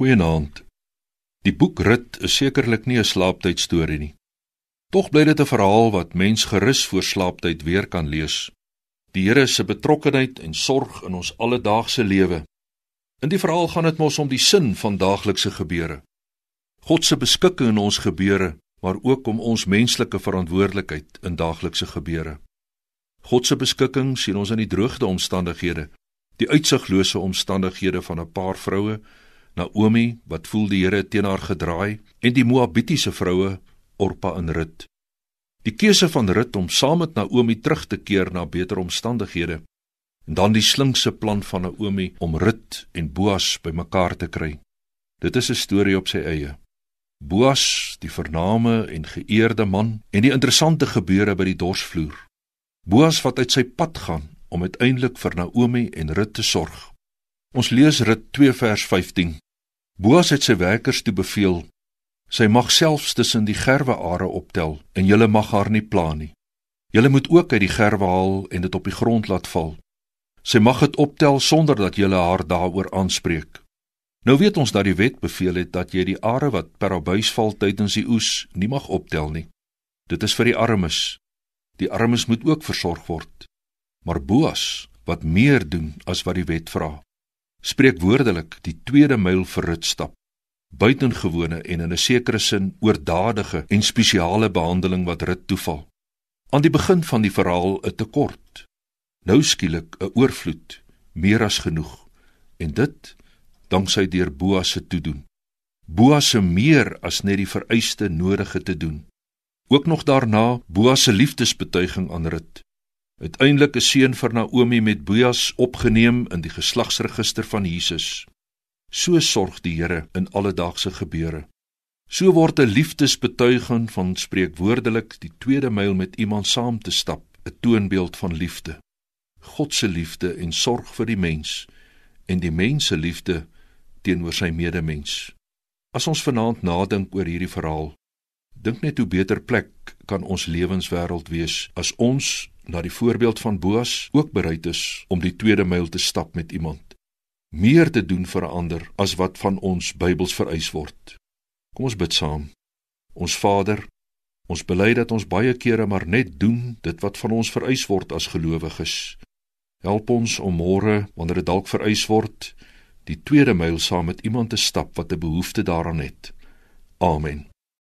Goeienaand. Die boek Rut is sekerlik nie 'n slaaptydstorie nie. Tog bly dit 'n verhaal wat mens gerus voor slaaptyd weer kan lees. Die Here se betrokkeheid en sorg in ons alledaagse lewe. In die verhaal gaan dit mos om die sin van daaglikse gebeure. God se beskikking in ons gebeure, maar ook om ons menslike verantwoordelikheid in daaglikse gebeure. God se beskikking sien ons in die droogte omstandighede, die uitsiglose omstandighede van 'n paar vroue Naomi wat voel die Here teen haar gedraai en die Moabitiese vroue Orpa en Rut. Die keuse van Rut om saam met Naomi terug te keer na beter omstandighede en dan die slinkse plan van Naomi om Rut en Boas bymekaar te kry. Dit is 'n storie op sy eie. Boas, die vername en geëerde man en die interessante gebeure by die dorsvloer. Boas wat uit sy pad gaan om uiteindelik vir Naomi en Rut te sorg. Ons lees Rut 2 vers 15. Boas het sy werkers toe beveel: Sy mag selfs tussen die gerweare optel en julle mag haar nie pla nie. Julle moet ook uit die gerwe haal en dit op die grond laat val. Sy mag dit optel sonder dat julle haar daaroor aanspreek. Nou weet ons dat die wet beveel het dat jy die are wat per abuis val tydens die oes nie mag optel nie. Dit is vir die armes. Die armes moet ook versorg word. Maar Boas wat meer doen as wat die wet vra spreek woordelik die tweede myl vir rit stap. Buitengewone en in 'n sekere sin oordadige en spesiale behandeling wat rit toeval. Aan die begin van die verhaal 'n tekort. Nou skielik 'n oorvloed meer as genoeg en dit danksy deur Boas se toedoen. Boas se meer as net die vereiste nodige te doen. Ook nog daarna Boas se liefdesbetuiging aan rit uiteindelik 'n seun vir Naomi met Boas opgeneem in die geslagsregister van Jesus. So sorg die Here in alledaagse gebeure. So word 'n liefdesbetuiging van spreekwoordelik die tweede myl met iemand saam te stap, 'n toonbeeld van liefde. God se liefde en sorg vir die mens en die mens se liefde teenoor sy medemens. As ons vanaand nadink oor hierdie verhaal, dink net hoe beter plek kan ons lewenswêreld wees as ons na die voorbeeld van Boas ook bereid is om die tweede myl te stap met iemand. Meer te doen vir 'n ander as wat van ons Bybels vereis word. Kom ons bid saam. Ons Vader, ons bely dat ons baie kere maar net doen dit wat van ons vereis word as gelowiges. Help ons om môre, wanneer dit dalk vereis word, die tweede myl saam met iemand te stap wat 'n behoefte daaraan het. Amen.